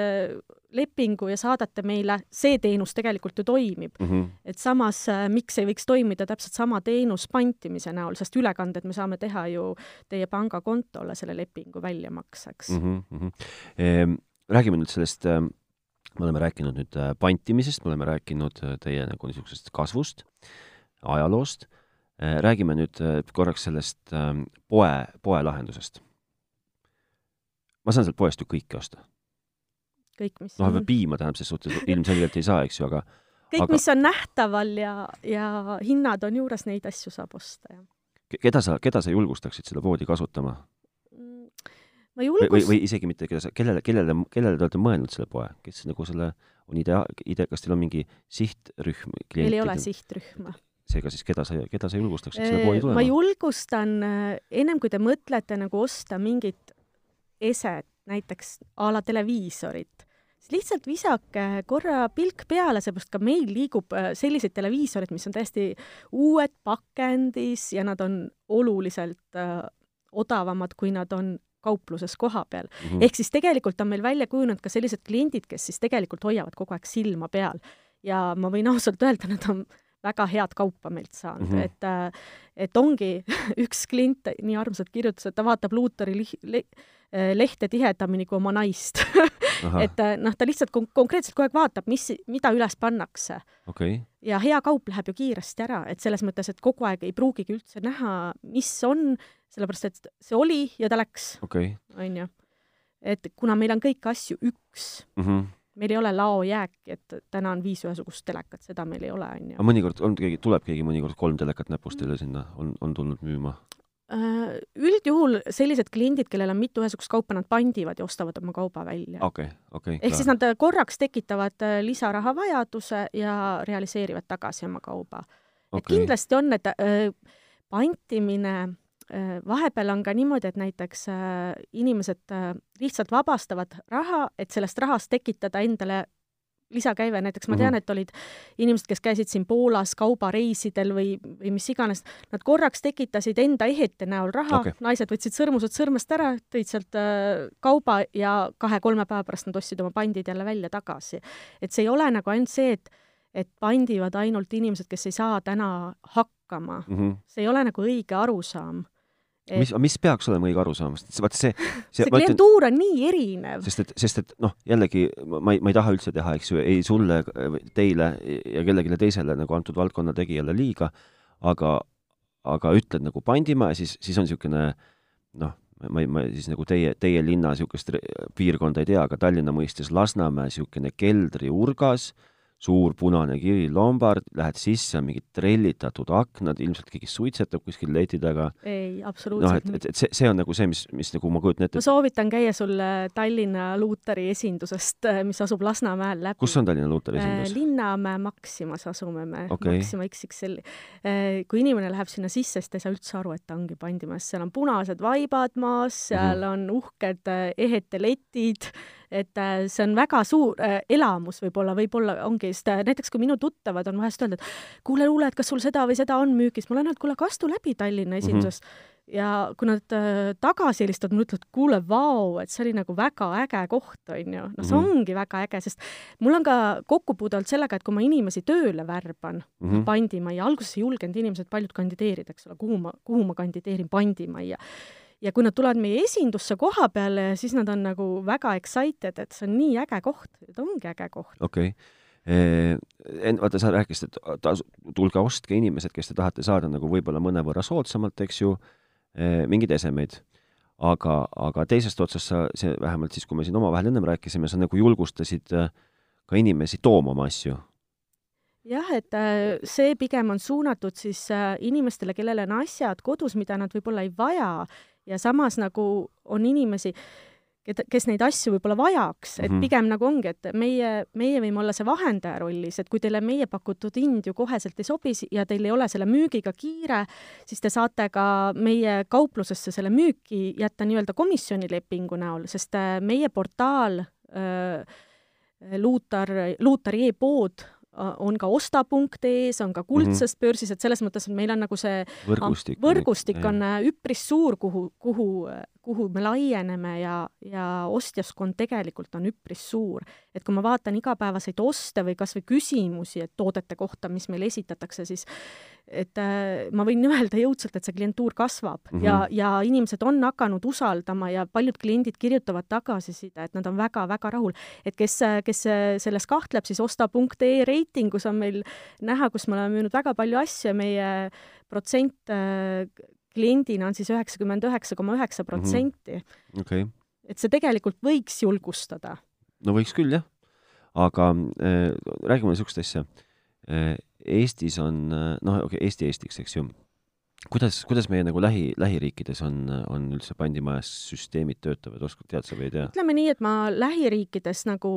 lepingu ja saadate meile, see teenus tegelikult ju toimib mm. -hmm. et samas, äh, miks ei võiks toimida täpselt sama teenus pantimise näol, sest ülekanded me saame teha ju teie pangakontole selle lepingu väljamakseks mm. -hmm. Ehm, räägime nüüd sellest, äh, me oleme rääkinud nüüd äh, pantimisest, me oleme rääkinud teie nagu niisugusest kasvust, ajaloost Äh, räägime nüüd äh, korraks sellest ähm, poe, poelahendusest. ma saan sealt poest ju kõike osta. kõik, mis noh, piima tähendab, ses suhtes ilmselgelt ei saa, eks ju, aga kõik aga..., mis on nähtaval ja, ja hinnad on juures, neid asju saab osta, jah. keda sa, keda sa julgustaksid seda poodi kasutama? Mm, ma julgust-... või, või isegi mitte, keda sa, kellele, kellele, kellele te olete mõelnud selle poe, kes nagu selle on idea-, idee, kas teil on mingi sihtrühm meil ei ole sihtrühma seega siis keda sa, keda sa julgustaksid selle poodi tulema? ma julgustan, äh, ennem kui te mõtlete nagu osta mingit eset, näiteks a la televiisorit, siis lihtsalt visake korra pilk peale, seepärast ka meil liigub äh, selliseid televiisorid, mis on täiesti uued pakendis ja nad on oluliselt äh, odavamad, kui nad on kaupluses koha peal mm. -hmm. ehk siis tegelikult on meil välja kujunenud ka sellised kliendid, kes siis tegelikult hoiavad kogu aeg silma peal ja ma võin ausalt öelda, nad on väga head kaupa meilt saanud. Mm, -hmm. et äh, et ongi üks klient nii armsalt kirjutas, et ta vaatab Luuteri le, äh, lehte tihedamini kui oma naist et äh, noh, ta lihtsalt kon konkreetselt kogu aeg vaatab, mis, mida üles pannakse. Okay.. ja hea kaup läheb ju kiiresti ära, et selles mõttes, et kogu aeg ei pruugigi üldse näha, mis on, sellepärast et see oli ja ta läks. Okay.. onju. et kuna meil on kõiki asju üks mm, -hmm meil ei ole laojääki, et täna on viis ühesugust telekat, seda meil ei ole, on ju. aga mõnikord on keegi, tuleb keegi mõnikord kolm telekat näpust teile sinna, on, on tulnud müüma? Äh, üldjuhul sellised kliendid, kellel on mitu ühesugust kaupa, nad pandivad ja ostavad oma kauba välja. okei okei ehk siis nad korraks tekitavad äh, lisarahavajaduse ja realiseerivad tagasi oma kauba okay.. et kindlasti on, et äh, pantimine Äh, vahepeal on ka niimoodi, et näiteks äh, inimesed äh, lihtsalt vabastavad raha, et sellest rahast tekitada endale lisakäive, näiteks ma tean, mhm. et olid inimesed, kes käisid siin Poolas kaubareisidel või, või mis iganes, nad korraks tekitasid enda ehete näol raha okay., naised võtsid sõrmused sõrmest ära, tõid sealt äh, kauba ja kahe-kolme päeva pärast nad ostsid oma pandid jälle välja tagasi. et see ei ole nagu ainult see, et et pandivad ainult inimesed, kes ei saa täna hakkama mm. -hmm. see ei ole nagu õige arusaam et... mis, mis peaks olema õige arusaam, sest vaata see see, see klientuur on nii erinev. sest et, sest et noh, jällegi ma ei, ma ei taha üldse teha, eks ju, ei sulle, teile ja kellelegi teisele nagu antud valdkonna tegijale liiga, aga, aga ütled nagu Pandimäe, siis, siis on niisugune noh, ma ei, ma siis nagu teie, teie linna niisugust piirkonda ei tea, aga Tallinna mõistes Lasnamäe niisugune keldriurgas suur punane kiri lombard, lähed sisse, on mingid trellitatud aknad, ilmselt keegi suitsetab kuskil leti taga. ei, absoluutselt noh, et, et, et see, see on nagu see, mis, mis nagu ma kujutan ette. ma soovitan käia sulle Tallinna Luuteri esindusest, äh, mis asub Lasnamäel läbi. kus on Tallinna Luuteri esindus äh,? Linnamäe Maximas asume me okay., Maxima XXL äh,. kui inimene läheb sinna sisse, siis ta ei saa üldse aru, et ta ongi pandimas, seal on punased vaibad maas, seal mm -hmm. on uhked ehete letid et äh, see on väga suur äh, elamus võib-olla, võib-olla ongi, sest äh, näiteks kui minu tuttavad on vahest öelnud, et kuule, luule, et kas sul seda või seda on müügis, ma olen öelnud, kuule, aga astu läbi Tallinna mhm. esindusest mm. -hmm ja kui nad äh, tagasi helistavad, mulle ütlevad, kuule, vau, et see oli nagu väga äge koht, on ju. noh, see mm -hmm. ongi väga äge, sest mul on ka kokkupuude olnud sellega, et kui ma inimesi tööle värban mm -hmm. pandimajja, alguses ei julgenud inimesed paljud kandideerida, eks ole, kuhu ma, kuhu ma kandideerin pandimajja ja kui nad tulevad meie esindusse koha peale, siis nad on nagu väga excited, et see on nii äge koht, et ongi äge koht. okei okay. En-, vaata, sa rääkisid, et tulge ostke inimesed, kes te tahate saada nagu võib-olla mõnevõrra soodsamalt, eks ju, mingeid esemeid. aga, aga teisest otsast sa, see vähemalt siis, kui me siin omavahel ennem rääkisime, sa nagu julgustasid ka inimesi tooma oma asju jah, et see pigem on suunatud siis inimestele, kellel on asjad kodus, mida nad võib-olla ei vaja ja samas nagu on inimesi, kes neid asju võib-olla vajaks, et Mhm. pigem nagu ongi, et meie, meie võime olla see vahendaja rollis, et kui teile meie pakutud hind ju koheselt ei sobi ja teil ei ole selle müügiga kiire, siis te saate ka meie kauplusesse selle müüki jätta nii-öelda komisjonilepingu näol, sest äh, meie portaal äh, Luutar, Luutari e-pood on ka osta.ee-s, on ka kuldses börsis, et selles mõttes, et meil on nagu see võrgustik. võrgustik on äh, üpris suur, kuhu, kuhu, kuhu me laieneme ja, ja ostjaskond tegelikult on üpris suur. et kui ma vaatan igapäevaseid oste või kas või küsimusi, et toodete kohta, mis meile esitatakse, siis et äh, ma võin öelda jõudsalt, et see klientuur kasvab mm Mhm. -hmm. ja, ja inimesed on hakanud usaldama ja paljud kliendid kirjutavad tagasiside, et nad on väga-väga rahul. et kes, kes selles kahtleb, siis osta.ee reitingus on meil näha, kus me oleme müünud väga palju asju ja meie protsent äh, kliendina on siis üheksakümmend üheksa koma üheksa protsenti. okei okay., et see tegelikult võiks julgustada. no võiks küll jah, aga äh, räägime niisugust asja. Eestis on äh, noh, okei okay,, Eesti Eestiks, eks ju. kuidas, kuidas meie nagu lähi, lähiriikides on, on üldse pandimajas süsteemid töötavad, oskad, tead sa või ei tea? ütleme nii, et ma lähiriikides nagu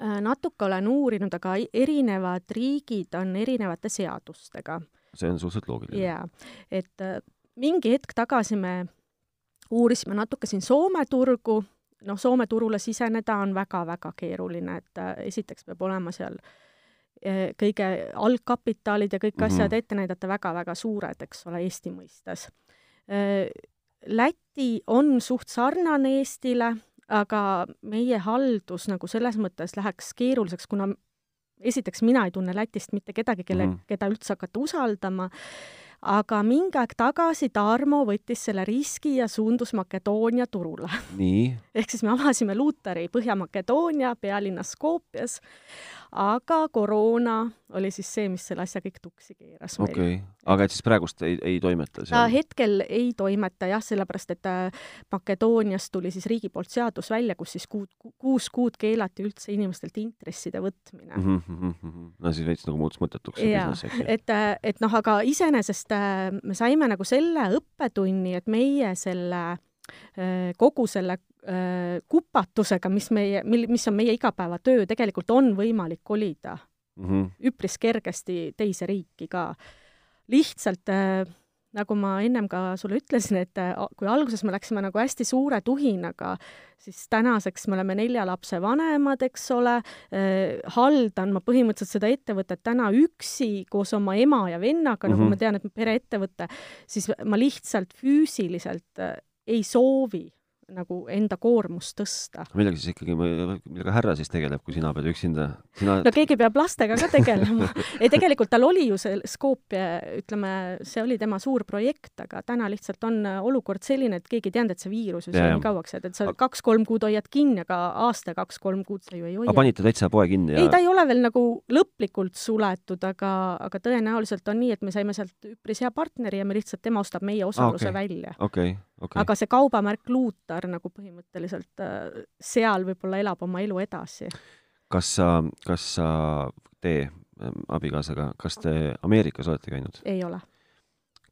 äh, natuke olen uurinud, aga erinevad riigid on erinevate seadustega see on suhteliselt loogiline. jaa, et äh, mingi hetk tagasi me uurisime natuke siin Soome turgu, noh, Soome turule siseneda on väga-väga keeruline, et äh, esiteks peab olema seal äh, kõige algkapitalid ja kõik Mhm. asjad ette näidata väga-väga suured, eks ole, Eesti mõistes. Läti on suht sarnane Eestile, aga meie haldus nagu selles mõttes läheks keeruliseks, kuna esiteks mina ei tunne Lätist mitte kedagi, kelle mm, Mhm. -hmm. keda üldse hakata usaldama, aga mingi aeg tagasi Tarmo võttis selle riski ja suundus Makedoonia turule. ehk siis me avasime Lutari Põhja-Makedoonia pealinnas Skopjas, aga koroona oli siis see, mis selle asja kõik tuksi keeras okei okay., aga et siis praegust ei, ei toimeta ta seal? hetkel ei toimeta jah, sellepärast et äh, Makedooniast tuli siis riigi poolt seadus välja, kus siis kuud, kuus kuud keelati üldse inimestelt intresside võtmine mm. Mm -hmm, mm -hmm. no siis veits nagu muutus mõttetuks jaa, et, äh, et noh, aga iseenesest äh, me saime nagu selle õppetunni, et meie selle kogu selle äh, kupatusega, mis meie, mil, mis on meie igapäevatöö, tegelikult on võimalik kolida Mm -hmm. üpris kergesti teise riiki ka. lihtsalt äh, nagu ma ennem ka sulle ütlesin, et äh, kui alguses me läksime nagu hästi suure tuhinaga, siis tänaseks me oleme nelja lapse vanemad, eks ole äh,, haldan ma põhimõtteliselt seda ettevõtet täna üksi koos oma ema ja vennaga mm, -hmm. nagu Mhm. ma tean, et pereettevõte, siis ma lihtsalt füüsiliselt äh, ei soovi nagu enda koormust tõsta. millega siis ikkagi, millega härra siis tegeleb, kui sina pead üksinda, sina no keegi peab lastega ka tegelema. ei, tegelikult tal oli ju see Skopje, ütleme, see oli tema suur projekt, aga täna lihtsalt on olukord selline, et keegi ei teadnud, et see viirus ju sai nii kauaks jääda, et sa Aga- kaks-kolm kuud hoiad kinni, aga aasta kaks-kolm kuud sa ju ei aga hoia. panite täitsa poe kinni ja ei, ta ei ole veel nagu lõplikult suletud, aga, aga tõenäoliselt on nii, et me saime sealt üpris hea partneri ja me lihtsalt, tema ostab meie osaluse okei. välja. okei, okei. aga see kaubamärk Luutar nagu põhimõtteliselt äh, seal võib-olla elab oma elu edasi. kas sa, kas sa, te ähm, abikaasaga, kas te Ameerikas olete käinud? ei ole.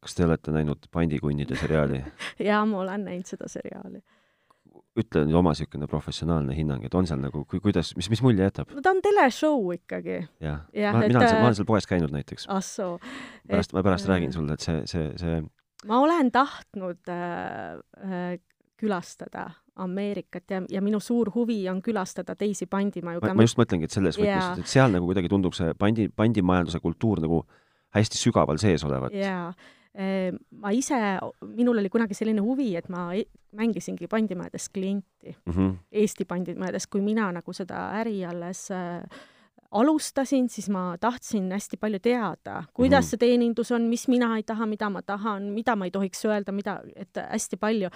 kas te olete näinud Pandikunnide seriaali? jaa, ma olen näinud seda seriaali. ütle nüüd oma niisugune professionaalne hinnang, et on seal nagu, kui, kuidas, mis, mis mulje jätab? no ta on teleshow ikkagi. jah Jah, ma, et, mina olen seal, äh, ma olen seal poes käinud näiteks. ah soo. pärast, ma pärast et, räägin sulle, et see, see, see ma olen tahtnud äh, äh, külastada Ameerikat ja, ja minu suur huvi on külastada teisi pandimaju. ma, just mõtlengi, et selles võtmes yeah., et seal nagu kuidagi tundub see pandi, pandimajanduse kultuur nagu hästi sügaval sees olevat. jaa, ma ise, minul oli kunagi selline huvi, et ma e- mängisingi pandimajades klienti, mm. -hmm. Eesti pandimajades, kui mina nagu seda äri alles äh, alustasin, siis ma tahtsin hästi palju teada, kuidas Mhm. see teenindus on, mis mina ei taha, mida ma tahan, mida ma ei tohiks öelda, mida, et hästi palju.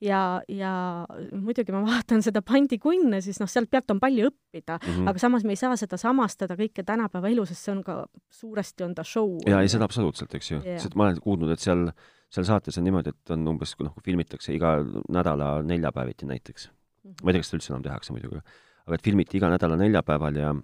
ja, ja muidugi ma vaatan seda pandikunne, siis noh, sealt pealt on palju õppida Mm mm. -hmm. aga samas me ei saa seda samastada kõike tänapäeva elu, sest see on ka, suuresti on ta show. jaa, ei seda absoluutselt, eks ju Jaa. sest ma olen kuulnud, et seal, seal saates on niimoodi, et on umbes, noh, filmitakse iga nädala neljapäeviti näiteks. ma ei tea, kas seda üldse enam tehakse muidugi, aga et filmiti iga nädala neljapäeval ja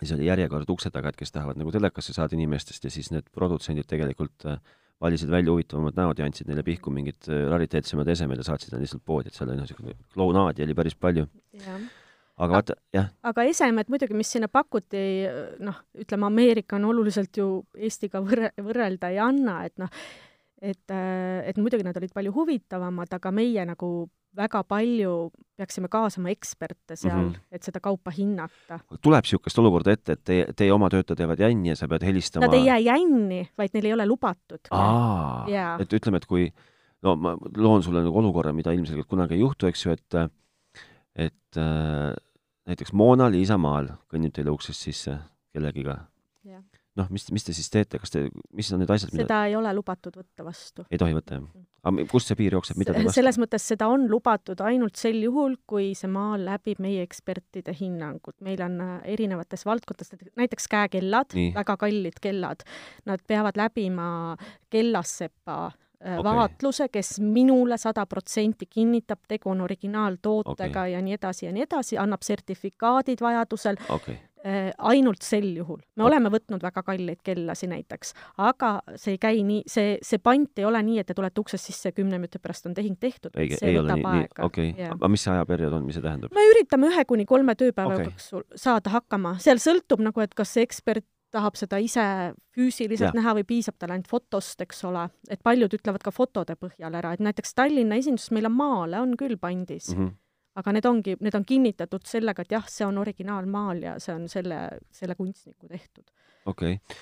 siis oli järjekord ukse taga, et kes tahavad nagu telekasse saada inimestest ja siis need produtsendid tegelikult äh, valisid välja huvitavamad näod ja andsid neile pihku mingid äh, rariteetsemad esemed ja saatsid nad lihtsalt poodi, et seal oli noh, niisugune klounaadi oli päris palju. aga vaata, jah. aga esemed muidugi, mis sinna pakuti, noh, ütleme, Ameerika on oluliselt ju Eestiga võrre-, võrrelda ei anna, et noh, et, äh, et muidugi nad olid palju huvitavamad, aga meie nagu väga palju peaksime kaasama eksperte seal mm, -hmm. et seda kaupa hinnata. tuleb niisugust olukorda ette, et teie, teie oma töötajad jäävad jänni ja sa pead helistama? Nad ei jää jänni, vaid neil ei ole lubatud. et ütleme, et kui no ma loon sulle nagu olukorra, mida ilmselgelt kunagi ei juhtu, eks ju, et et äh, näiteks Mona-Liisa Maal kõnnib teile uksest sisse kellegiga noh, mis, mis te siis teete, kas te, mis on need asjad, mida seda ei ole lubatud võtta vastu. ei tohi võtta, jah? Mm. aga kust see piir jookseb, mida te vastu? selles mõttes seda on lubatud ainult sel juhul, kui see maal läbib meie ekspertide hinnangut. meil on äh, erinevates valdkondades, näiteks käekellad, väga kallid kellad, nad peavad läbima kellassepa äh, okay. vaatluse, kes minule sada protsenti kinnitab, tegu on originaaltootega okay. ja nii edasi ja nii edasi, annab sertifikaadid vajadusel okay ainult sel juhul. me oleme võtnud väga kalleid kellasi näiteks, aga see ei käi nii, see, see pant ei ole nii, et te tulete uksest sisse ja kümne minuti pärast on tehing tehtud. ei, ei ole nii, nii, okei okay., aga mis see ajaperiood on, mis see tähendab? me üritame ühe kuni kolme tööpäeva jooksul okay. saada hakkama, seal sõltub nagu, et kas see ekspert tahab seda ise füüsiliselt ja. näha või piisab talle ainult fotost, eks ole, et paljud ütlevad ka fotode põhjal ära, et näiteks Tallinna esindus meil on maale, on küll pandis mm. -hmm aga need ongi, need on kinnitatud sellega, et jah, see on originaalmaal ja see on selle, selle kunstniku tehtud. okei okay.,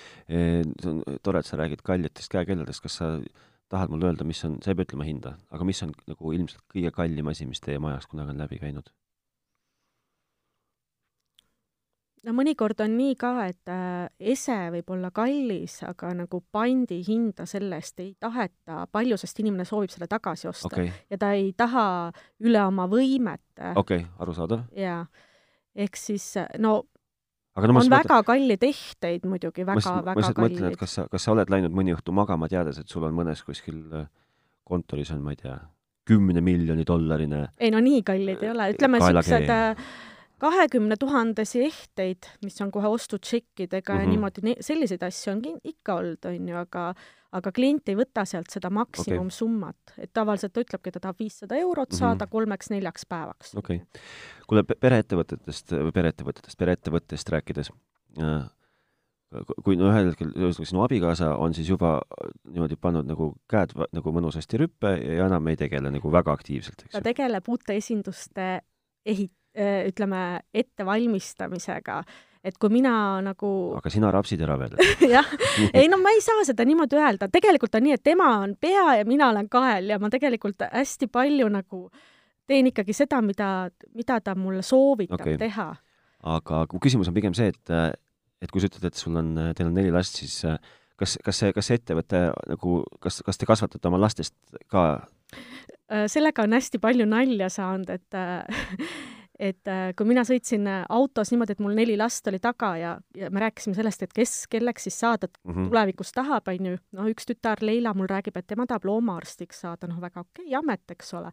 see on tore, et sa räägid kallitest käekelladest, kas sa tahad mulle öelda, mis on, sa ei pea ütlema hinda, aga mis on nagu ilmselt kõige kallim asi, mis teie majas kunagi on läbi käinud? No mõnikord on nii ka, et äh, ese võib olla kallis, aga nagu pandi hinda selle eest ei taheta palju, sest inimene soovib selle tagasi osta okay. ja ta ei taha üle oma võimete. okei okay,, arusaadav. jaa, ehk siis no aga no, on väga mõtlen... kalleid ehteid muidugi, väga, väga kalleid. ma mõtlen, et kas sa, kas sa oled läinud mõni õhtu magama, teades, et sul on mõnes kuskil äh, kontoris on, ma ei tea, kümne miljoni dollarine ei no nii kallid ei ole, ütleme siuksed äh, kahekümne tuhandesi ehteid, mis on kohe ostutšekkidega mm -hmm. ja mhm. niimoodi, selliseid asju on ikka olnud, on ju, aga aga klient ei võta sealt seda maksimumsummat okay., et tavaliselt ta ütlebki, et ta tahab viissada eurot mm -hmm. saada kolmeks-neljaks päevaks. okei okay.. kuule, pereettevõtetest või pereettevõtetest, pereettevõttest rääkides äh,, kui no ühel hetkel ühesõnaga sinu abikaasa on siis juba niimoodi pannud nagu käed nagu mõnusasti rüppe ja enam ei tegele nagu väga aktiivselt, eks ju? ta tegeleb uute esinduste ehit-, Äh, ütleme, ettevalmistamisega, et kui mina nagu aga sina rapsid ära veel jah, ei no ma ei saa seda niimoodi öelda, tegelikult on nii, et tema on pea ja mina olen kael ja ma tegelikult hästi palju nagu teen ikkagi seda, mida, mida ta mulle soovitab okay. teha. aga küsimus on pigem see, et, et kui sa ütled, et sul on, teil on neli last, siis kas, kas see, kas see ettevõte nagu, kas, kas te kasvatate oma lastest ka? Äh, sellega on hästi palju nalja saanud, et et äh, kui mina sõitsin äh, autos niimoodi, et mul neli last oli taga ja, ja me rääkisime sellest, et kes kelleks siis saada mm -hmm. tulevikus tahab, on ju, noh, üks tütar, Leila, mul räägib, et tema tahab loomaarstiks saada, noh, väga okei okay, amet, eks ole.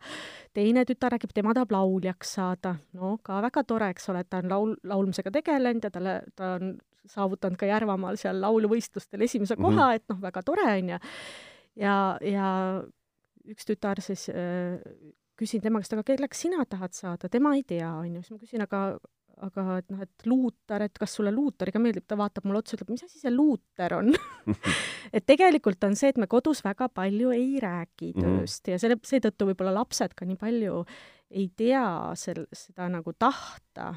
teine tütar räägib, tema tahab lauljaks saada, no ka väga tore, eks ole, et ta on laul, laulmisega tegelenud ja talle, ta on saavutanud ka Järvamaal seal lauluvõistlustel esimese mm -hmm. koha, et noh, väga tore, on ju. ja, ja üks tütar siis äh, küsin tema käest, aga kelleks sina tahad saada, tema ei tea, on ju, siis ma küsin, aga aga et noh, et luuter, et kas sulle luuteriga meeldib, ta vaatab mulle otsa, ütleb, mis asi see luuter on et tegelikult on see, et me kodus väga palju ei räägi mhm. tööst mm -hmm. ja selle, seetõttu võib-olla lapsed ka nii palju ei tea sel-, seda nagu tahta.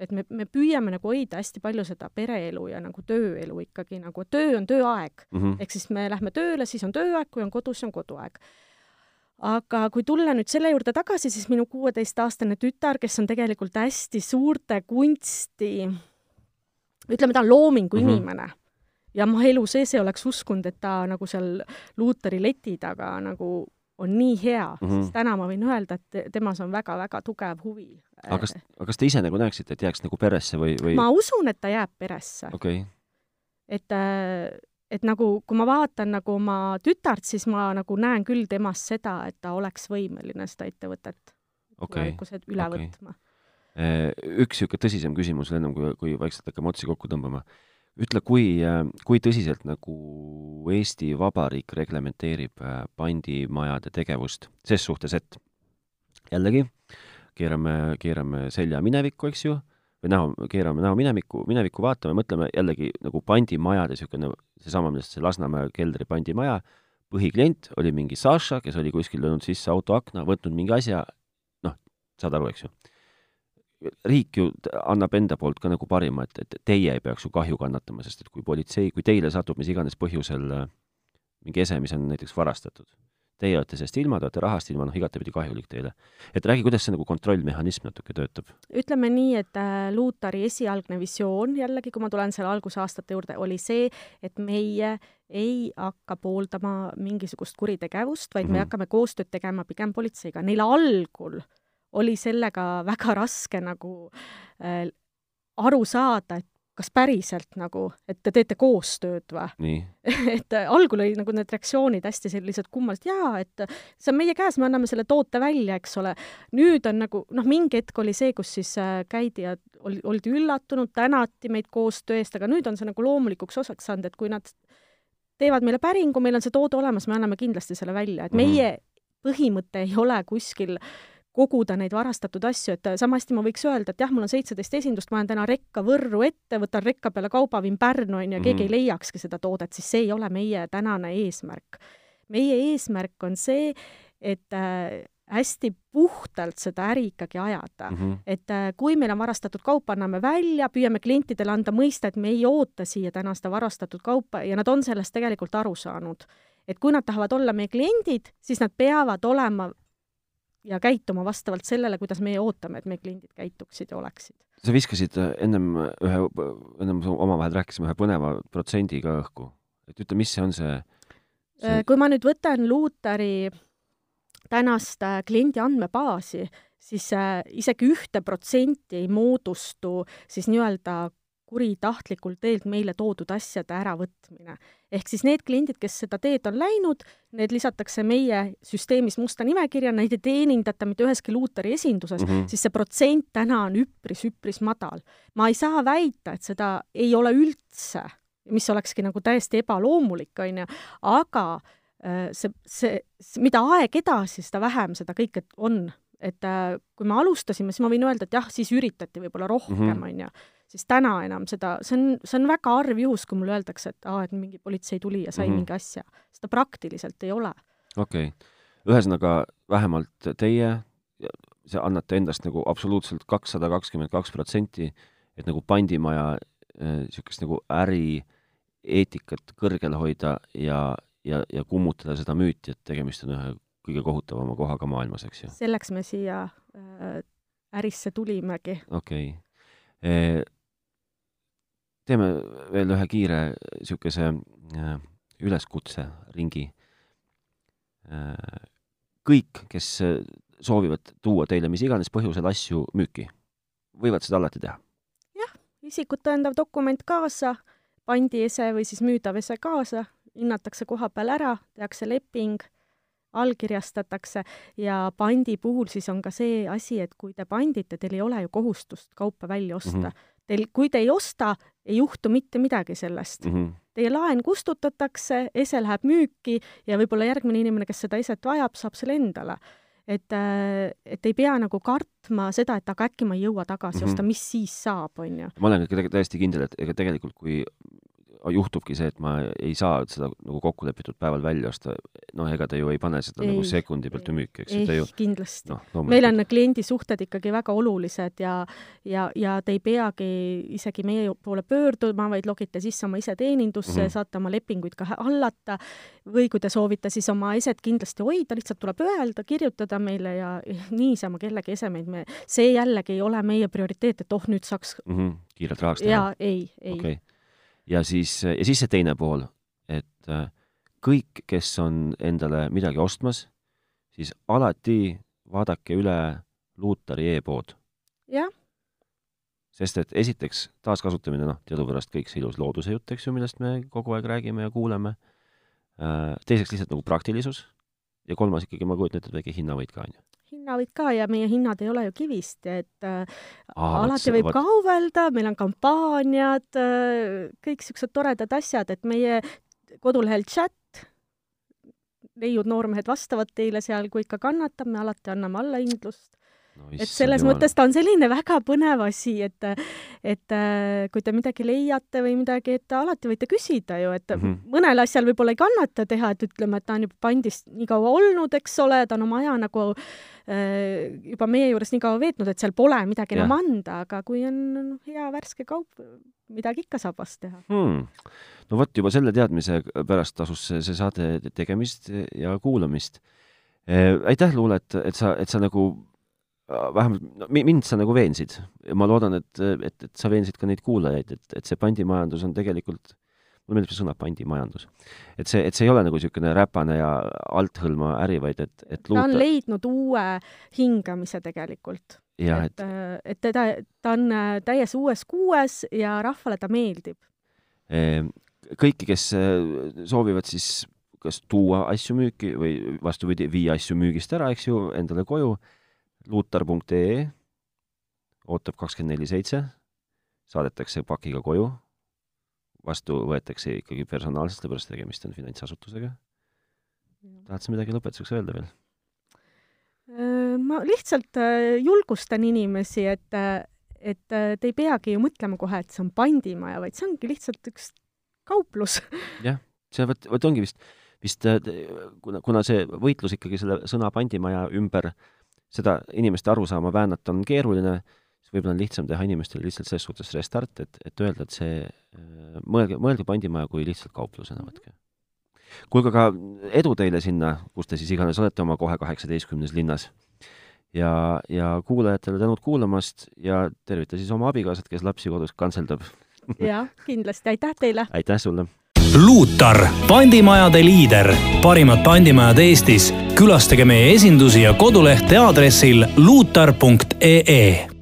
et me, me püüame nagu hoida hästi palju seda pereelu ja nagu tööelu ikkagi nagu, töö on tööaeg mm. -hmm. ehk siis me lähme tööle, siis on tööaeg, kui on kodus, on koduaeg aga kui tulla nüüd selle juurde tagasi, siis minu kuueteistaastane tütar, kes on tegelikult hästi suurte kunsti, ütleme, ta on loomingu mm -hmm. inimene ja ma elu sees ei oleks uskunud, et ta nagu seal Luuteri leti taga nagu on nii hea mm, -hmm. siis täna ma võin öelda, et temas on väga-väga tugev huvi. aga kas, aga kas te ise nagu näeksite, et jääks nagu peresse või, või? ma usun, et ta jääb peresse okay.. et äh, et nagu, kui ma vaatan nagu oma tütart, siis ma nagu näen küll temas seda, et ta oleks võimeline seda ettevõtet okay. üle okay. võtma. Äh, üks niisugune tõsisem küsimus ennem, kui, kui vaikselt hakkame otsi kokku tõmbama. ütle, kui, kui tõsiselt nagu Eesti Vabariik reglementeerib äh, pandimajade tegevust ses suhtes, et jällegi keerame, keerame selja minevikku, eks ju, või näo, keerame näo minevikku, minevikku vaatame, mõtleme jällegi nagu pandimajade niisugune, seesama, millest see Lasnamäe keldri pandimaja, põhiklient oli mingi Saša, kes oli kuskil löönud sisse autoakna, võtnud mingi asja, noh, saad aru, eks ju. Riik ju annab enda poolt ka nagu parima, et, et teie ei peaks ju kahju kannatama, sest et kui politsei, kui teile satub mis iganes põhjusel äh, mingi ese, mis on näiteks varastatud, teie olete sellest ilma, te olete rahast ilma, noh, igatepidi kahjulik teile. et räägi, kuidas see nagu kontrollmehhanism natuke töötab? ütleme nii, et äh, Luutari esialgne visioon, jällegi, kui ma tulen selle algusaastate juurde, oli see, et meie ei hakka pooldama mingisugust kuritegevust, vaid mm -hmm. me mhm. hakkame koostööd tegema pigem politseiga. Neil algul oli sellega väga raske nagu äh, aru saada, et kas päriselt nagu, et te teete koostööd või? et äh, algul olid nagu need reaktsioonid hästi sellised kummalised, jaa, et see on meie käes, me anname selle toote välja, eks ole. nüüd on nagu, noh, mingi hetk oli see, kus siis äh, käidi ja oli, oldi üllatunud, tänati meid koostöö eest, aga nüüd on see nagu loomulikuks osaks saanud, et kui nad teevad meile päringu, meil on see toode olemas, me anname kindlasti selle välja, et mhm. meie mm -hmm. põhimõte ei ole kuskil koguda neid varastatud asju, et sama hästi ma võiks öelda, et jah, mul on seitseteist esindust, ma olen täna rekka Võrru ette, võtan rekka peale kauba, viin Pärnu, on ju, ja keegi mm -hmm. ei leiakski seda toodet, siis see ei ole meie tänane eesmärk. meie eesmärk on see, et äh, hästi puhtalt seda äri ikkagi ajada mm. -hmm. et äh, kui meil on varastatud kaup, anname välja, püüame klientidele anda mõista, et me ei oota siia täna seda varastatud kaupa ja nad on sellest tegelikult aru saanud. et kui nad tahavad olla meie kliendid, siis nad peavad olema ja käituma vastavalt sellele, kuidas meie ootame, et meie kliendid käituksid ja oleksid. sa viskasid äh, ennem ühe, ennem omavahel rääkisime ühe põneva protsendiga õhku, et ütle, mis see on see, see...? Äh, kui ma nüüd võtan Luutari tänast äh, kliendi andmebaasi, siis isegi ühte protsenti ei moodustu siis nii-öelda kuritahtlikul teelt meile toodud asjade äravõtmine. ehk siis need kliendid, kes seda teed on läinud, need lisatakse meie süsteemis musta nimekirja, neid ei teenindata mitte üheski luuteri esinduses mm, -hmm. siis see protsent täna on üpris-üpris madal. ma ei saa väita, et seda ei ole üldse, mis olekski nagu täiesti ebaloomulik, on ju, aga äh, see, see, mida aeg edasi, seda vähem seda kõike on. et äh, kui me alustasime, siis ma võin öelda, et jah, siis üritati võib-olla rohkem, mhm. Siis täna enam seda, see on, see on väga harv juhus, kui mulle öeldakse, et aa, et mingi politsei tuli ja sai mm -hmm. mingi asja. seda praktiliselt ei ole. okei okay., ühesõnaga vähemalt teie annate endast nagu absoluutselt kakssada kakskümmend kaks protsenti, et nagu pandimaja niisugust äh, nagu ärieetikat kõrgel hoida ja, ja, ja kummutada seda müüti, et tegemist on ühe kõige kohutavama kohaga maailmas, eks ju? selleks me siia äh, ärisse tulimegi. okei okay teeme veel ühe kiire niisuguse äh, üleskutse-ringi. Äh, kõik, kes soovivad tuua teile mis iganes põhjusel asju müüki, võivad seda alati teha? jah, isikut tõendav dokument kaasa, pandiese või siis müüdav ese kaasa, hinnatakse koha peal ära, tehakse leping, allkirjastatakse ja pandi puhul siis on ka see asi, et kui te pandite, teil ei ole ju kohustust kaupa välja osta mm. -hmm Teil, kui te ei osta, ei juhtu mitte midagi sellest mm. -hmm. Teie laen kustutatakse, ese läheb müüki ja võib-olla järgmine inimene, kes seda eset vajab, saab selle endale. et, äh, et ei pea nagu kartma seda, et aga äkki ma ei jõua tagasi mm -hmm. osta, mis siis saab, on ju. ma olen ikka täiesti kindel, et ega tegelikult, kui juhtubki see, et ma ei saa seda nagu kokku lepitud päeval välja osta, noh, ega te ju ei pane seda ei, nagu sekundi pealt ju müüki, eks ju, te ju kindlasti no,. meil on kliendisuhted ikkagi väga olulised ja ja, ja te ei peagi isegi meie poole pöörduma, vaid logite sisse oma iseteenindusse mm, -hmm. saate oma lepinguid ka hallata või kui te soovite siis oma eset kindlasti hoida, lihtsalt tuleb öelda, kirjutada meile ja niisama kellegi esemeid me, see jällegi ei ole meie prioriteet, et oh, nüüd saaks mm -hmm. kiirelt rahaks teha? jaa, ei, ei okay ja siis, ja siis see teine pool, et äh, kõik, kes on endale midagi ostmas, siis alati vaadake üle Luutari e-pood. jah. sest et esiteks taaskasutamine, noh, teadupärast kõik see ilus looduse jutt, eks ju, millest me kogu aeg räägime ja kuuleme. Äh, teiseks lihtsalt nagu praktilisus ja kolmas ikkagi, ma kujutan ette, et väike hinnavõit ka, on ju sina võid ka ja meie hinnad ei ole ju kivist, et äh, Aa, alati võib võt... kauvelda, meil on kampaaniad äh,, kõik siuksed toredad asjad, et meie kodulehel chat, neiud noormehed vastavad teile seal, kui ikka kannatab, me alati anname allahindlust no,. et selles jumal. mõttes ta on selline väga põnev asi, et, et äh, kui te midagi leiate või midagi, et alati võite küsida ju, et mm -hmm. mõnel asjal võib-olla ei kannata teha, et ütleme, et ta on juba pandis nii kaua olnud, eks ole, ta on oma aja nagu äh, juba meie juures nii kaua veetnud, et seal pole midagi enam anda, aga kui on hea värske kaup, midagi ikka saab vast teha hmm.. no vot, juba selle teadmise pärast tasus see, see saade tegemist ja kuulamist äh,. aitäh, Luule, et, et sa, et sa nagu vähemalt no, mind sa nagu veensid ja ma loodan, et, et, et sa veensid ka neid kuulajaid, et, et see pandimajandus on tegelikult, mulle meeldib see sõna pandimajandus. et see, et see ei ole nagu niisugune räpane ja althõlma äri, vaid et, et luuta... ta on leidnud uue hingamise tegelikult. et, et, äh, et teda, ta on äh, täies uues kuues ja rahvale ta meeldib. kõiki, kes soovivad siis kas tuua asju müüki või vastupidi, viia asju müügist ära, eks ju, endale koju luutar.ee ootab kakskümmend neli seitse, saadetakse pakiga koju, vastu võetakse ikkagi personaalselt, sellepärast tegemist on finantsasutusega. tahad sa midagi lõpetuseks öelda veel? Äh, ma lihtsalt äh, julgustan inimesi, et, äh, et te ei peagi ju mõtlema kohe, et see on pandimaja, vaid see ongi lihtsalt üks kauplus. jah, see vot, vot ongi vist, vist kuna, kuna see võitlus ikkagi selle sõna pandimaja ümber äh, seda inimeste arusaama väänata on keeruline, siis võib-olla on lihtsam teha inimestele lihtsalt selles suhtes restart, et, et öelda, et see, äh, mõelge, mõelge pandimaja kui lihtsalt kauplusena võtke. kuulge, aga edu teile sinna, kus te siis iganes olete oma kohe kaheksateistkümnes linnas. ja, ja kuulajatele tänud kuulamast ja tervita siis oma abikaasat, kes lapsi kodus kantseldab. jah, kindlasti, aitäh teile! aitäh sulle! Luutar, pandimajade liider, parimad pandimajad Eestis. külastage meie esindusi ja kodulehte aadressil luutar.ee